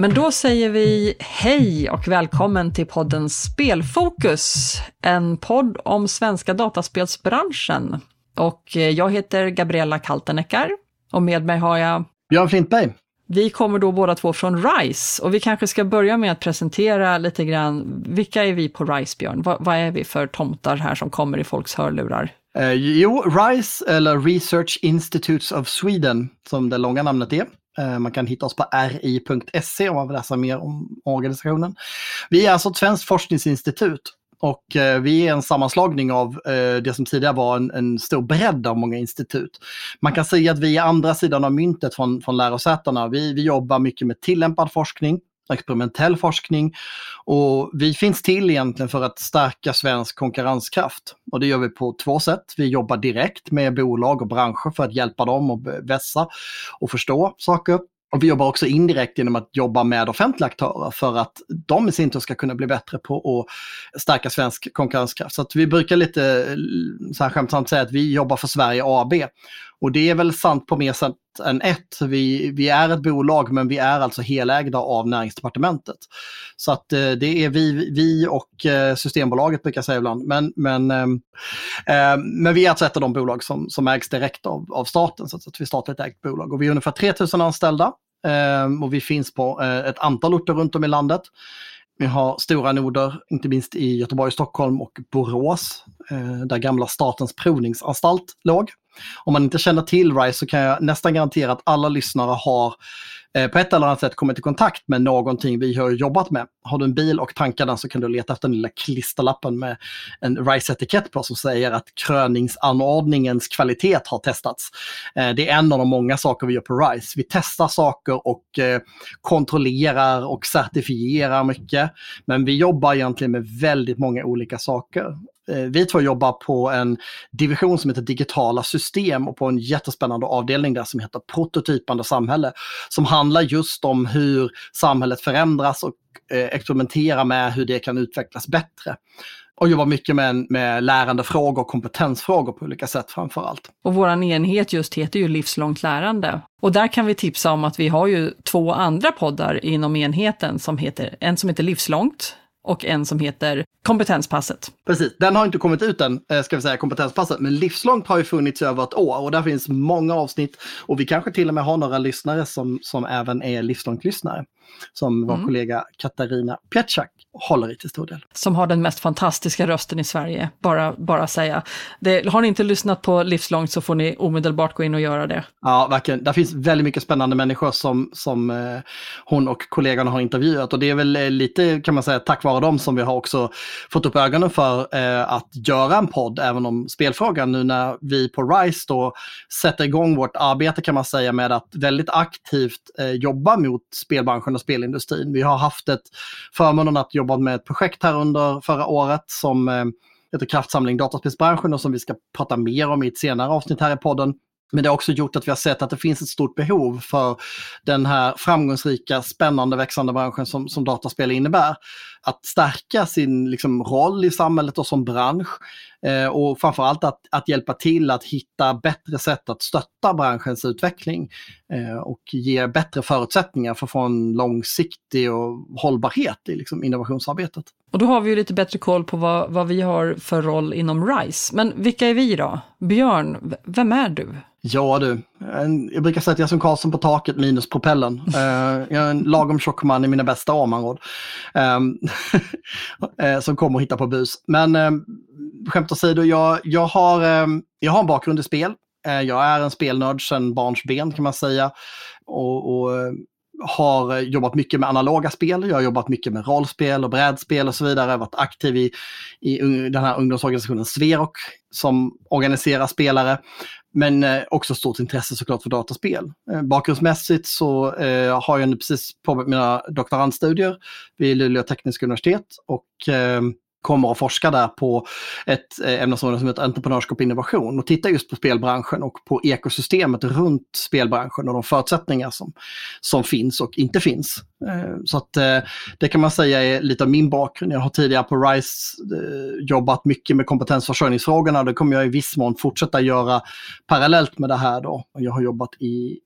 Men då säger vi hej och välkommen till podden Spelfokus, en podd om svenska dataspelsbranschen. Och eh, jag heter Gabriella Kalteneckar och med mig har jag Björn Flintberg. Vi kommer då båda två från RISE och vi kanske ska börja med att presentera lite grann, vilka är vi på RISE, Björn? Vad, vad är vi för tomtar här som kommer i folks hörlurar? Eh, jo, RISE, eller Research Institutes of Sweden, som det långa namnet är. Eh, man kan hitta oss på ri.se om man vill läsa mer om organisationen. Vi är alltså ett svenskt forskningsinstitut och eh, vi är en sammanslagning av eh, det som tidigare var en, en, stor bredd av många institut. Man kan säga att vi är andra sidan av myntet från, från lärosätena. Vi, vi jobbar mycket med tillämpad forskning, experimentell forskning och vi finns till egentligen för att stärka svensk konkurrenskraft. Och det gör vi på två sätt. Vi jobbar direkt med bolag och branscher för att hjälpa dem att vässa och förstå saker. Och vi jobbar också indirekt genom att jobba med offentliga aktörer för att de i sin tur ska kunna bli bättre på att stärka svensk konkurrenskraft. Så att vi brukar lite eh, så här skämtsamt säga att vi jobbar för Sverige AB. Och det är väl sant på mer sätt än ett. Vi, vi är ett bolag men vi är alltså helägda av näringsdepartementet. Så att eh, det är vi, vi och eh, Systembolaget brukar jag säga ibland. Men, men, eh, eh men vi är alltså ett av de bolag som, som ägs direkt av, av staten, så att vi är statligt ägt bolag. Och vi är ungefär 3000 anställda eh, och vi finns på eh, ett antal orter runt om i landet. Vi har stora noder, inte minst i Göteborg, Stockholm och Borås, där gamla Statens provningsanstalt låg. Om man inte känner till RISE så kan jag nästan garantera att alla lyssnare har eh, på ett eller annat sätt kommit i kontakt med någonting vi har jobbat med. Har du en bil och tankar den så kan du leta efter den lilla klisterlappen med en RISE-etikett på som säger att kröningsanordningens kvalitet har testats. Eh, det är en av de många saker vi gör på RISE. Vi testar saker och eh, kontrollerar och certifierar mycket. Men vi jobbar egentligen med väldigt många olika saker. Eh, vi två jobbar på en division som heter digitala system och på en jättespännande avdelning där som heter prototypande samhälle. Som handlar just om hur samhället förändras och eh, experimentera med hur det kan utvecklas bättre. Och jobbar mycket med, med lärandefrågor och kompetensfrågor på olika sätt framför allt. Och vår enhet just heter ju livslångt lärande. Och där kan vi tipsa om att vi har ju två andra poddar inom enheten som heter, en som heter Livslångt, och en som heter Kompetenspasset. Precis, den har inte kommit ut än, eh, ska vi säga, Kompetenspasset, men Livslångt har ju funnits över ett år och där finns många avsnitt och vi kanske till och med har några lyssnare som, som även är livslångt-lyssnare som vår mm. kollega Katarina Pietschak håller i till stor del. Som har den mest fantastiska rösten i Sverige, bara, bara säga. Det, har ni inte lyssnat på Livslångt så får ni omedelbart gå in och göra det. Ja, verkligen. Det finns väldigt mycket spännande människor som, som eh, hon och kollegorna har intervjuat och det är väl eh, lite, kan man säga, tack vare dem som vi har också fått upp ögonen för eh, att göra en podd även om spelfrågan nu när vi på RISE då sätter igång vårt arbete kan man säga med att väldigt aktivt jobba mot spelbranschen och spelindustrin. Vi har haft ett förmånen att jobbat med ett projekt här under förra året som eh, heter Kraftsamling dataspelsbranschen och som vi ska prata mer om i ett senare avsnitt här i podden. Men det har också gjort att vi har sett att det finns ett stort behov för den här framgångsrika, spännande, växande branschen som, som dataspel innebär. Att stärka sin liksom, roll i samhället och som bransch. Eh, och framförallt att, att hjälpa till att hitta bättre sätt att stötta branschens utveckling. Eh, och ge bättre förutsättningar för att få en långsiktig och hållbarhet i liksom, innovationsarbetet. Och då har vi ju lite bättre koll på vad, vad vi har för roll inom RISE. Men vilka är vi då? Björn, vem är du? Ja du, jag brukar säga att jag är som Karlsson på taket minus propellen. Uh, jag är en lagom tjock man i mina bästa år man råd. Um, som kommer och hittar på bus. Men um, skämt åsido, jag, jag, har, um, jag har en bakgrund i spel. Uh, jag är en spelnörd sedan barnsben kan man säga. Och, och har jobbat mycket med analoga spel, jag har jobbat mycket med rollspel och brädspel och så vidare. Jag har varit aktiv i, i den här ungdomsorganisationen Sverok som organiserar spelare. Men eh, också stort intresse såklart för dataspel. Eh, bakgrundsmässigt så eh, har jag nu precis påbörjat mina doktorandstudier vid Luleå tekniska universitet och kommer och forskar där på ett eh, ämnesområde som heter entreprenörskap och innovation och tittar just på spelbranschen och på ekosystemet runt spelbranschen och de förutsättningar som, som finns och inte finns. Eh, så att eh, det kan man säga är lite av min bakgrund. Jag har tidigare på RISE jobbat mycket med kompetensförsörjningsfrågorna och det kommer jag i viss mån fortsätta göra parallellt med det här då. Jag har jobbat i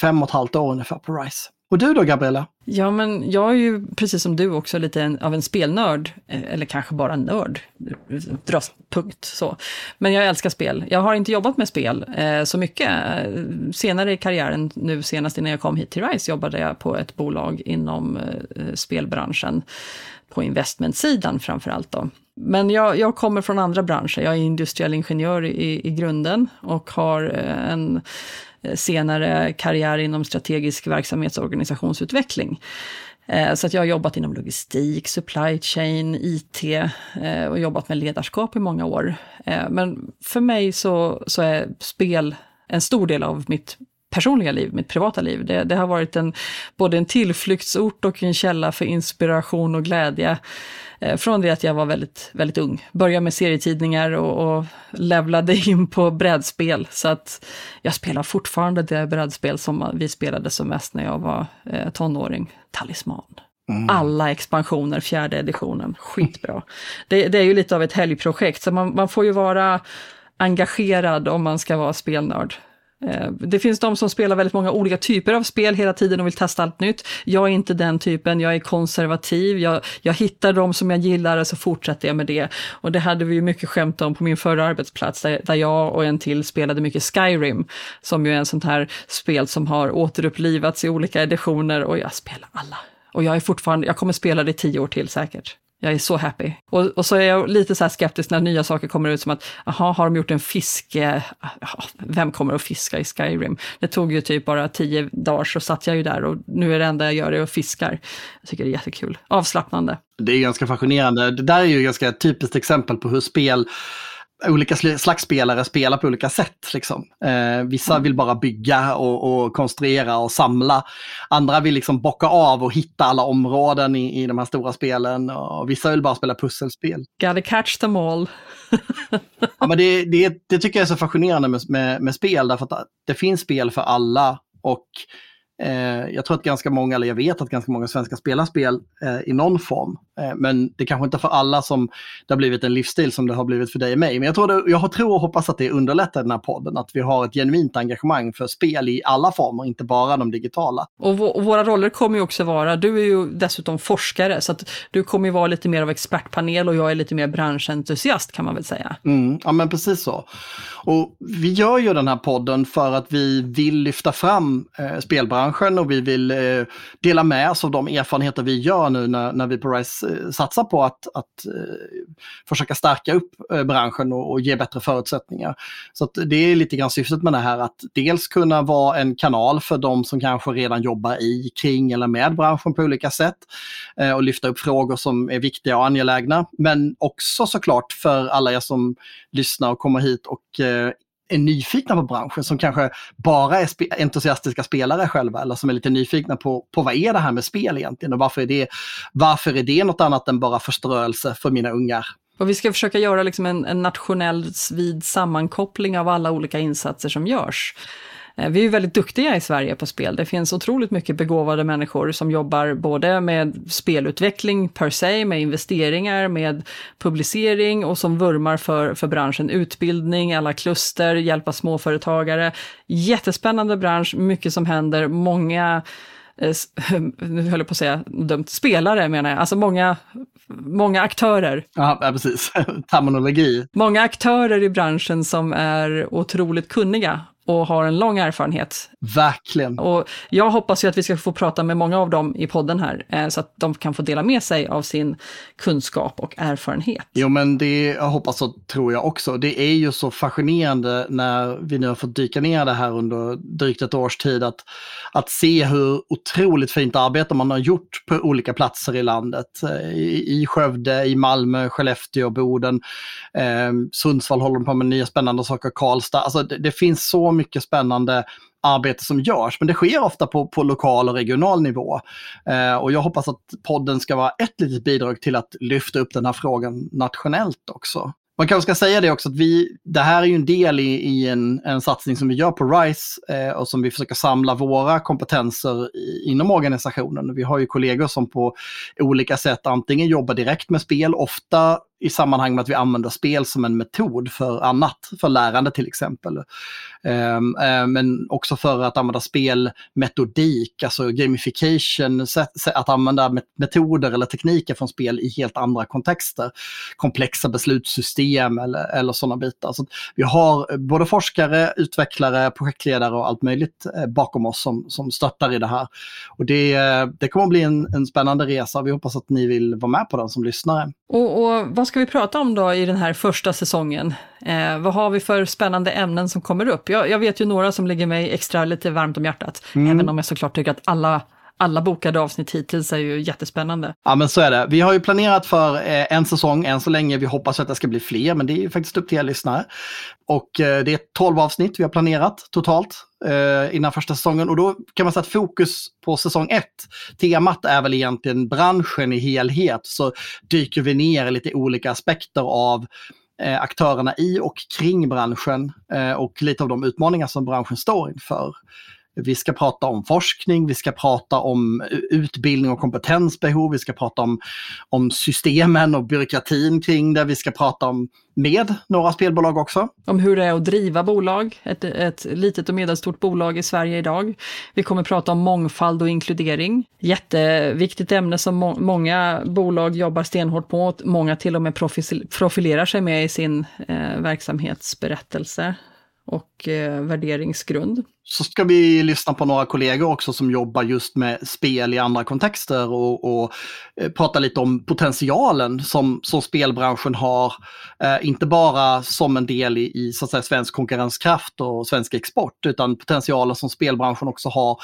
fem och ett halvt år ungefär på RISE. Och du då, Gabriella? Ja, men jag är ju precis som du också lite en, av en spelnörd, eh, eller kanske bara nörd, dras punkt så. Men jag älskar spel. Jag har inte jobbat med spel eh, så mycket. Eh, senare i karriären, nu senast innan jag kom hit till RISE, jobbade jag på ett bolag inom eh, spelbranschen, på investmentsidan framför allt då. Men jag, jag, kommer från andra branscher. Jag är industriell ingenjör i, i grunden och har eh, en Eh, senare karriär inom strategisk verksamhetsorganisationsutveckling. organisationsutveckling. så att jag har jobbat inom logistik, supply chain, IT eh, och jobbat med ledarskap i många år. Men för mig så, så är spel en stor del av mitt personliga liv, mitt privata liv. Det, det, har varit en, både en tillflyktsort och en källa för inspiration och glädje. Eh, från det att jag var väldigt, väldigt ung. Började med serietidningar och, och levlade in på brädspel. Så att jag spelar fortfarande det brädspel som vi spelade som mest när jag var eh, tonåring, Talisman. Mm. Alla expansioner, fjärde editionen, skitbra. Det, det, är ju lite av ett helgprojekt, så man, man får ju vara engagerad om man ska vara spelnörd. Eh, det finns de som spelar väldigt många olika typer av spel hela tiden och vill testa allt nytt. Jag är inte den typen, jag är konservativ, jag, jag hittar de som jag gillar och så fortsätter jag med det. Och det hade vi ju mycket skämt om på min förra arbetsplats, där, där jag och en till spelade mycket Skyrim, som ju är en sånt här spel som har återupplivats i olika editioner och jag spelar alla. Och jag är fortfarande, jag kommer spela det i tio år till säkert. Jag är så happy. Och, och så är jag lite så skeptisk när nya saker kommer ut som att, jaha, har de gjort en fiske? Eh, vem kommer att fiska i Skyrim? Det tog ju typ bara tio dagar så satt jag ju där och nu är det enda jag gör är att fiskar. Jag tycker det är jättekul. Avslappnande. Det är ganska fascinerande. Det där är ju ganska typiskt exempel på hur spel olika slags spelare spelar på olika sätt. Liksom. Eh, vissa mm. vill bara bygga och, och, konstruera och samla. Andra vill liksom bocka av och hitta alla områden i, i de här stora spelen. Och vissa vill bara spela pusselspel. Gotta catch them all. ja, men det, det, det, tycker jag är så fascinerande med, med, med spel, därför att det finns spel för alla. Och jag tror att ganska många, eller jag vet att ganska många svenskar spelar spel eh, i någon form. Eh, men det kanske inte för alla som det har blivit en livsstil som det har blivit för dig och mig. Men jag tror, det, jag tror och hoppas att det underlättar den här podden, att vi har ett genuint engagemang för spel i alla former, inte bara de digitala. Och, och våra roller kommer ju också vara, du är ju dessutom forskare, så att du kommer ju vara lite mer av expertpanel och jag är lite mer branschentusiast kan man väl säga. Mm, ja men precis så. Och vi gör ju den här podden för att vi vill lyfta fram eh, spelbranschen och vi vill eh, dela med oss av de erfarenheter vi gör nu när, när vi på RISE eh, satsar på att, att eh, försöka stärka upp eh, branschen och, och, ge bättre förutsättningar. Så det är lite grann syftet med det här att dels kunna vara en kanal för de som kanske redan jobbar i, kring eller med branschen på olika sätt eh, och lyfta upp frågor som är viktiga och angelägna. Men också såklart för alla er som lyssnar och kommer hit och eh, är nyfikna på branschen, som kanske bara är spe entusiastiska spelare själva eller som är lite nyfikna på, på vad är det här med spel egentligen och varför är det, varför är det något annat än bara förströelse för mina ungar? Och vi ska försöka göra liksom en, en nationell vid sammankoppling av alla olika insatser som görs. Eh, vi är väldigt duktiga i Sverige på spel. Det finns otroligt mycket begåvade människor som jobbar både med spelutveckling per se, med investeringar, med publicering och som vurmar för, för branschen. Utbildning, alla kluster, hjälpa småföretagare. Jättespännande bransch, mycket som händer, många eh, nu höll jag på att säga dumt, spelare menar jag, alltså många, många aktörer. Ja, precis. Terminologi. Många aktörer i branschen som är otroligt kunniga och har en lång erfarenhet. Verkligen. Och jag hoppas ju att vi ska få prata med många av dem i podden här, eh, så att de kan få dela med sig av sin kunskap och erfarenhet. Jo, men det hoppas och tror jag också. Det är ju så fascinerande när vi nu har fått dyka ner det här under drygt ett års tid, att, att se hur otroligt fint arbete man har gjort på olika platser i landet. Eh, I, i Skövde, i Malmö, Skellefteå, Boden, eh, Sundsvall håller på med nya spännande saker, Karlstad. Alltså det, det finns så mycket spännande arbete som görs, men det sker ofta på, på lokal och regional nivå. Eh, och jag hoppas att podden ska vara ett litet bidrag till att lyfta upp den här frågan nationellt också. Man kanske ska säga det också att vi, det här är ju en del i, i en, en satsning som vi gör på RISE eh, och som vi försöker samla våra kompetenser i, inom organisationen. Vi har ju kollegor som på olika sätt antingen jobbar direkt med spel, ofta i sammanhang med att vi använder spel som en metod för annat, för lärande till exempel. Um, men också för att använda spelmetodik, alltså gamification, att använda metoder eller tekniker från spel i helt andra kontexter. Komplexa beslutssystem eller, eller sådana bitar. Så vi har både forskare, utvecklare, projektledare och allt möjligt eh, bakom oss som, som stöttar i det här. Och det, eh, det kommer att bli en, en spännande resa. Vi hoppas att ni vill vara med på den som lyssnare. Och, och vad ska vi prata om då i den här första säsongen? Eh, vad har vi för spännande ämnen som kommer upp? Jag, jag, vet ju några som ligger mig extra lite varmt om hjärtat, mm. även om jag såklart tycker att alla alla bokade avsnitt hittills är ju jättespännande. Ja men så är det. Vi har ju planerat för eh, en säsong än så länge. Vi hoppas att det ska bli fler, men det är ju faktiskt upp till er lyssnare. Och eh, det är 12 avsnitt vi har planerat totalt eh, innan första säsongen. Och då kan man säga att fokus på säsong 1, temat är väl egentligen branschen i helhet. Så dyker vi ner i lite olika aspekter av eh, aktörerna i och kring branschen eh, och lite av de utmaningar som branschen står inför. Vi ska prata om forskning, vi ska prata om utbildning och kompetensbehov, vi ska prata om, om systemen och byråkratin kring det, vi ska prata om med några spelbolag också. Om hur det är att driva bolag, ett, ett litet och medelstort bolag i Sverige idag. Vi kommer prata om mångfald och inkludering. Jätteviktigt ämne som må många bolag jobbar stenhårt på, många till och med profilerar sig med i sin eh, verksamhetsberättelse och eh, värderingsgrund. Så ska vi lyssna på några kollegor också som jobbar just med spel i andra kontexter och, och eh, prata lite om potentialen som, som spelbranschen har. Eh, inte bara som en del i, i så att säga, svensk konkurrenskraft och svensk export utan potentialen som spelbranschen också har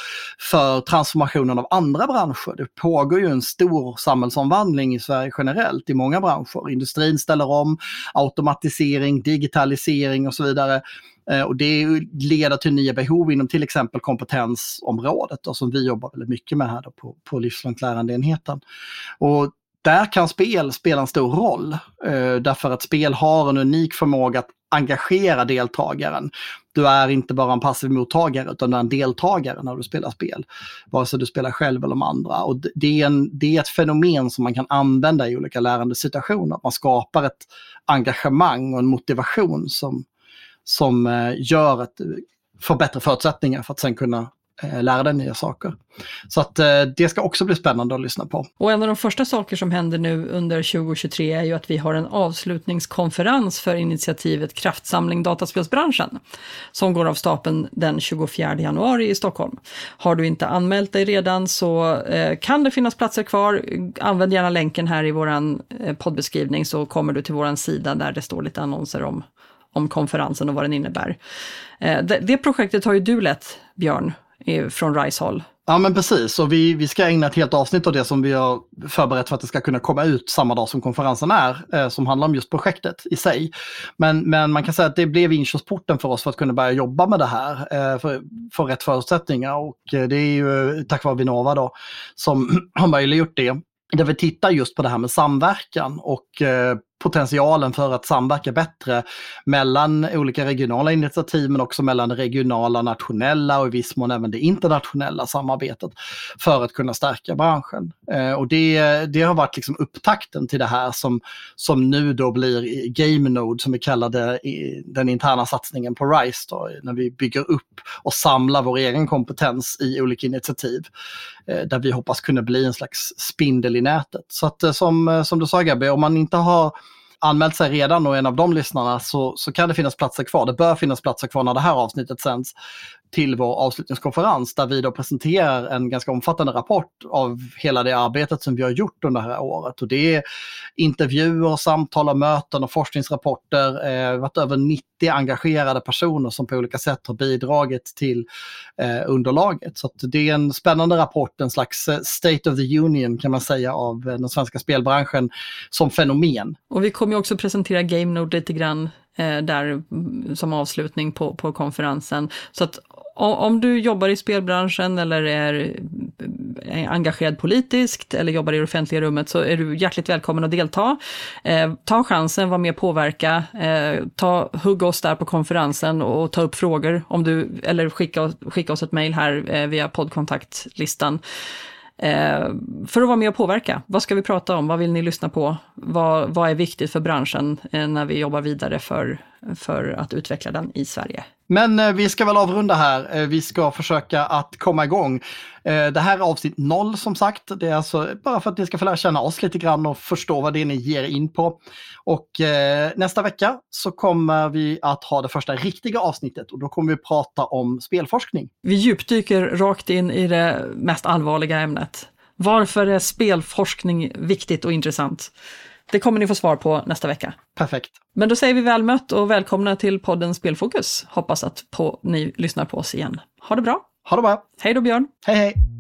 för transformationen av andra branscher. Det pågår ju en stor samhällsomvandling i Sverige generellt i många branscher. Industrin ställer om, automatisering, digitalisering och så vidare. Eh, och det leder till nya behov inom till exempel kompetensområdet och som vi jobbar väldigt mycket med här på, på livslångt lärandeenheten. Och där kan spel spela en stor roll, eh, därför att spel har en unik förmåga att engagera deltagaren. Du är inte bara en passiv mottagare utan du är en deltagare när du spelar spel. Vare sig du spelar själv eller med andra. Och det, är en, det är ett fenomen som man kan använda i olika lärandesituationer. Man skapar ett engagemang och en motivation som, som eh, gör att får bättre förutsättningar för att sen kunna eh, lära dig nya saker. Så att eh, det ska också bli spännande att lyssna på. Och en av de första saker som händer nu under 2023 är ju att vi har en avslutningskonferens för initiativet Kraftsamling dataspelsbranschen som går av stapeln den 24 januari i Stockholm. Har du inte anmält dig redan så eh, kan det finnas platser kvar. Använd gärna länken här i våran poddbeskrivning så kommer du till våran sida där det står lite annonser om om konferensen och vad den innebär. Eh, det, det projektet har ju du lett, Björn, från RISE Hall. Ja men precis, och vi, vi ska ägna ett helt avsnitt av det som vi har förberett för att det ska kunna komma ut samma dag som konferensen är, eh, som handlar om just projektet i sig. Men, men man kan säga att det blev inkörsporten för oss för att kunna börja jobba med det här, eh, för, för rätt förutsättningar. Och eh, det är ju tack vare Vinnova då som har möjliggjort det. Där vi tittar just på det här med samverkan och eh, potentialen för att samverka bättre mellan olika regionala initiativ men också mellan det regionala, nationella och i viss mån även det internationella samarbetet för att kunna stärka branschen. Eh, och det, det har varit liksom upptakten till det här som, som nu då blir Game Node som vi kallar den interna satsningen på RISE då, när vi bygger upp och samlar vår egen kompetens i olika initiativ eh, där vi hoppas kunna bli en slags spindel i nätet. Så att eh, som, eh, som du sa Gabby, om man inte har anmält sig redan och är en av de lyssnarna så, så kan det finnas platser kvar. Det bör finnas platser kvar när det här avsnittet sänds till vår avslutningskonferens där vi då presenterar en ganska omfattande rapport av hela det arbetet som vi har gjort under det här året. Och det är intervjuer, samtal och möten och forskningsrapporter. Eh, varit över 90 engagerade personer som på olika sätt har bidragit till eh, underlaget. Så det är en spännande rapport, en slags eh, State of the Union kan man säga av eh, den svenska spelbranschen som fenomen. Och vi kommer också presentera GameNode lite grann där mm, som avslutning på, på konferensen. Så att om du jobbar i spelbranschen eller är, eh, engagerad politiskt eller jobbar i det offentliga rummet så är du hjärtligt välkommen att delta. Eh, ta chansen, var med och påverka. Eh, ta, hugg oss där på konferensen och ta upp frågor om du, eller skicka, skicka oss ett mejl här eh, via poddkontaktlistan. Eh, för att vara med och påverka. Vad ska vi prata om? Vad vill ni lyssna på? Vad, vad är viktigt för branschen eh, när vi jobbar vidare för, för att utveckla den i Sverige? Men eh, vi ska väl avrunda här. Eh, vi ska försöka att komma igång. Eh, det här är avsnitt noll som sagt. Det är alltså bara för att ni ska få lära känna oss lite grann och förstå vad det är ni ger in på. Och nästa vecka så kommer vi att ha det första riktiga avsnittet och då kommer vi prata om spelforskning. Vi djupdyker rakt in i det mest allvarliga ämnet. Varför är spelforskning viktigt och intressant? Det kommer ni få svar på nästa vecka. Perfekt. Men då säger vi väl mött och välkomna till podden Spelfokus. Hoppas att på, ni lyssnar på oss igen. Ha det bra! Ha det bra! Hej då Björn! Hej hej!